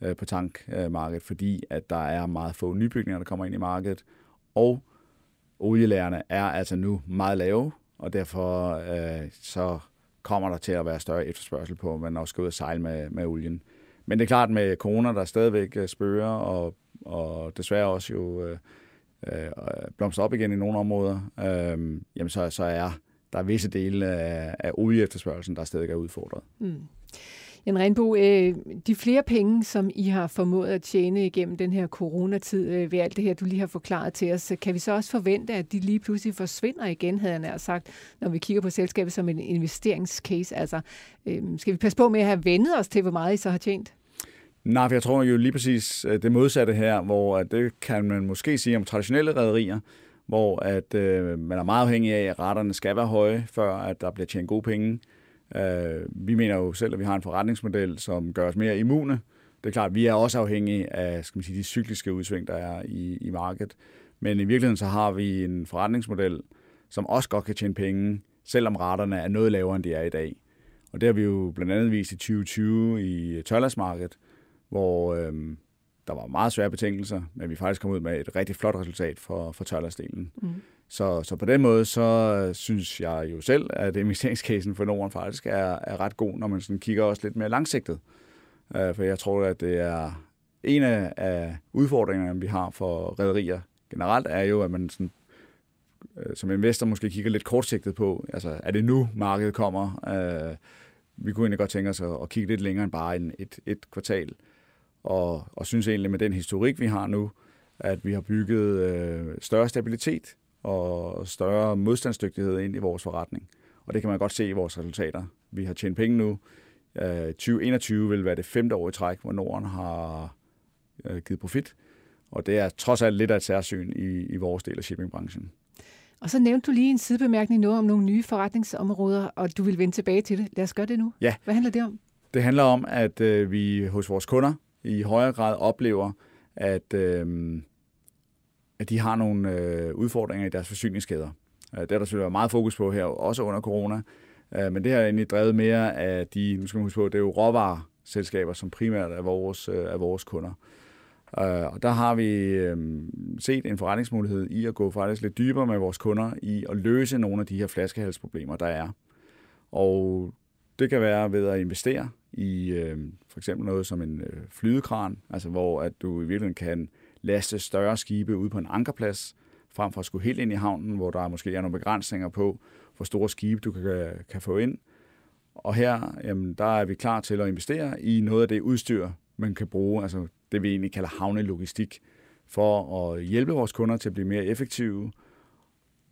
øh, på tankmarkedet, fordi at der er meget få nybygninger, der kommer ind i markedet, og olielærerne er altså nu meget lave, og derfor øh, så kommer der til at være større efterspørgsel på, at man også skal ud og sejle med, med olien. Men det er klart med corona, der stadigvæk øh, spørger, og og desværre også jo øh, øh, op igen i nogle områder, øh, jamen så, så er der er visse dele af, af olieefterspørgelsen, der stadig er udfordret. Mm. Jan Renbo, øh, de flere penge, som I har formået at tjene igennem den her coronatid øh, ved alt det her, du lige har forklaret til os, kan vi så også forvente, at de lige pludselig forsvinder igen, havde jeg nær sagt, når vi kigger på selskabet som en investeringscase? Altså, øh, skal vi passe på med at have vendet os til, hvor meget I så har tjent? Nej, for jeg tror jo lige præcis øh, det modsatte her, hvor at det kan man måske sige om traditionelle rædderier, hvor at øh, man er meget afhængig af, at retterne skal være høje, før at der bliver tjent gode penge. Øh, vi mener jo selv, at vi har en forretningsmodel, som gør os mere immune. Det er klart, at vi er også afhængige af skal man sige, de cykliske udsving, der er i, i markedet. Men i virkeligheden så har vi en forretningsmodel, som også godt kan tjene penge, selvom retterne er noget lavere, end de er i dag. Og det har vi jo blandt andet vist i 2020 i tørlandsmarkedet, hvor øh, der var meget svære betingelser, men vi faktisk kom ud med et rigtig flot resultat for, for tørlandsdelen. Mm. Så, så på den måde, så synes jeg jo selv, at investeringscasen for Norden faktisk er, er ret god, når man sådan kigger også lidt mere langsigtet. Uh, for jeg tror, at det er en af, udfordringerne, vi har for rædderier generelt, er jo, at man sådan, uh, som investor måske kigger lidt kortsigtet på, altså er det nu, markedet kommer? Uh, vi kunne egentlig godt tænke os at, at kigge lidt længere end bare en, et, et kvartal og, og synes egentlig med den historik, vi har nu, at vi har bygget øh, større stabilitet og større modstandsdygtighed ind i vores forretning. Og det kan man godt se i vores resultater. Vi har tjent penge nu. Øh, 2021 vil være det femte år i træk, hvor Norden har øh, givet profit. Og det er trods alt lidt af et særsyn i, i vores del af shippingbranchen. Og så nævnte du lige en sidebemærkning nu om nogle nye forretningsområder, og du vil vende tilbage til det. Lad os gøre det nu. Ja. Hvad handler det om? Det handler om, at øh, vi hos vores kunder i højere grad oplever, at, øh, at de har nogle øh, udfordringer i deres forsyningskæder. Øh, det er der selvfølgelig meget fokus på her, også under corona. Øh, men det har egentlig drevet mere af de, nu skal man huske på, det er jo råvareselskaber, som primært er vores, øh, er vores kunder. Og der har vi set en forretningsmulighed i at gå faktisk lidt dybere med vores kunder i at løse nogle af de her flaskehalsproblemer, der er. Og det kan være ved at investere i øh, for eksempel noget som en øh, flydekran, altså hvor at du i virkeligheden kan laste større skibe ud på en ankerplads, frem for at skulle helt ind i havnen, hvor der måske er nogle begrænsninger på, hvor store skibe du kan, kan få ind. Og her, jamen, der er vi klar til at investere i noget af det udstyr, man kan bruge, altså det vi egentlig kalder havnelogistik, for at hjælpe vores kunder til at blive mere effektive,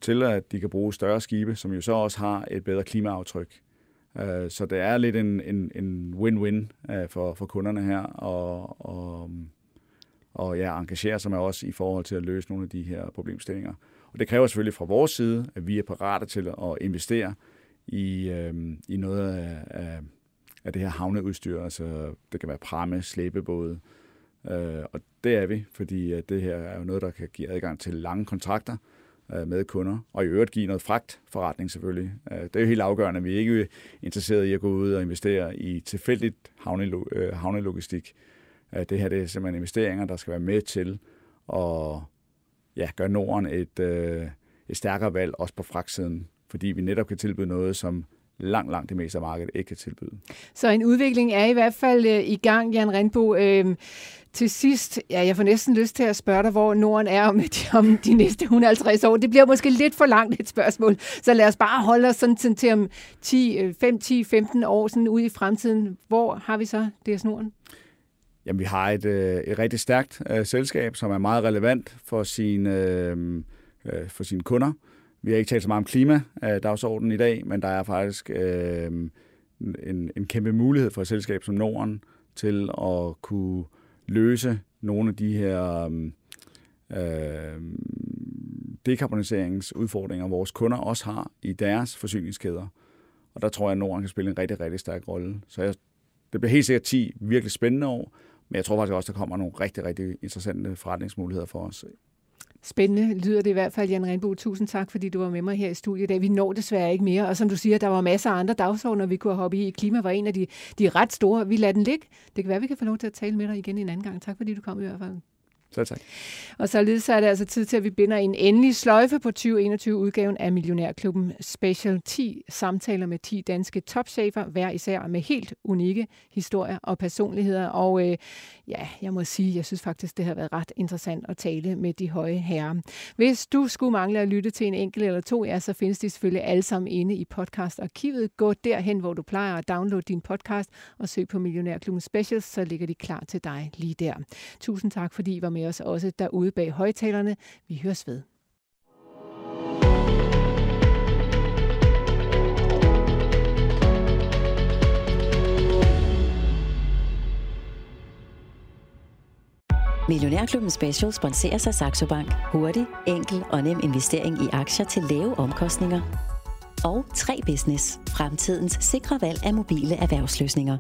til at de kan bruge større skibe, som jo så også har et bedre klimaaftryk. Øh, så det er lidt en, en, en win-win øh, for, for kunderne her, og, og, og ja, engagerer sig med os i forhold til at løse nogle af de her problemstillinger. Og det kræver selvfølgelig fra vores side, at vi er parate til at investere i, øh, i noget af, af, af det her havneudstyr. Altså, det kan være pramme, slæbebåde. Øh, og det er vi, fordi at det her er jo noget, der kan give adgang til lange kontrakter øh, Øh, med kunder, og i øvrigt give noget fragtforretning selvfølgelig. Øh, det er jo helt afgørende, vi er ikke interesseret i at gå ud og investere i tilfældigt øh, havnelogistik. Det her det er simpelthen investeringer, der skal være med til at ja, gøre Norden et, et stærkere valg, også på fragtsiden, fordi vi netop kan tilbyde noget, som langt, langt det meste af markedet ikke kan tilbyde. Så en udvikling er i hvert fald øh, i gang, Jan Rindbo. Øh, til sidst, ja, jeg får næsten lyst til at spørge dig, hvor Norden er om de, [laughs] om de næste 150 år. Det bliver måske lidt for langt et spørgsmål, så lad os bare holde os sådan til, til om 10, 5, 10, 15 år sådan ude i fremtiden. Hvor har vi så DS Norden? Jamen, vi har et, øh, et rigtig stærkt uh, selskab, som er meget relevant for sine, uh, for sine kunder. Vi har ikke talt så meget om klimadagsordenen øh, i dag, men der er faktisk øh, en, en kæmpe mulighed for et selskab som Norden til at kunne løse nogle af de her øh, dekarboniseringsudfordringer, vores kunder også har i deres forsyningskæder. Og der tror jeg, at Norden kan spille en rigtig, rigtig stærk rolle. Så jeg, det bliver helt sikkert 10 virkelig spændende år, men jeg tror faktisk også, der kommer nogle rigtig, rigtig interessante forretningsmuligheder for os. Spændende lyder det i hvert fald, Jan Renbo. Tusind tak, fordi du var med mig her i studiet i dag. Vi når desværre ikke mere, og som du siger, der var masser af andre dagsordner, vi kunne hoppe i. Klima var en af de, de ret store. Vi lader den ligge. Det kan være, vi kan få lov til at tale med dig igen en anden gang. Tak fordi du kom i hvert fald. Så tak. Og således er det altså tid til, at vi binder en endelig sløjfe på 2021-udgaven af Millionærklubben Special 10 samtaler med 10 danske topchefer, hver især med helt unikke historier og personligheder. Og øh, ja, jeg må sige, jeg synes faktisk, det har været ret interessant at tale med de høje herrer. Hvis du skulle mangle at lytte til en enkelt eller to, ja, så findes de selvfølgelig alle sammen inde i podcastarkivet. Gå derhen, hvor du plejer at downloade din podcast og søg på Millionærklubben Specials, så ligger de klar til dig lige der. Tusind tak, fordi I var med os også derude bag højtalerne. Vi høres ved. Millionærklubben Special sponserer sig Saxo Bank. Hurtig, enkel og nem investering i aktier til lave omkostninger. Og 3 Business. Fremtidens sikre valg af mobile erhvervsløsninger.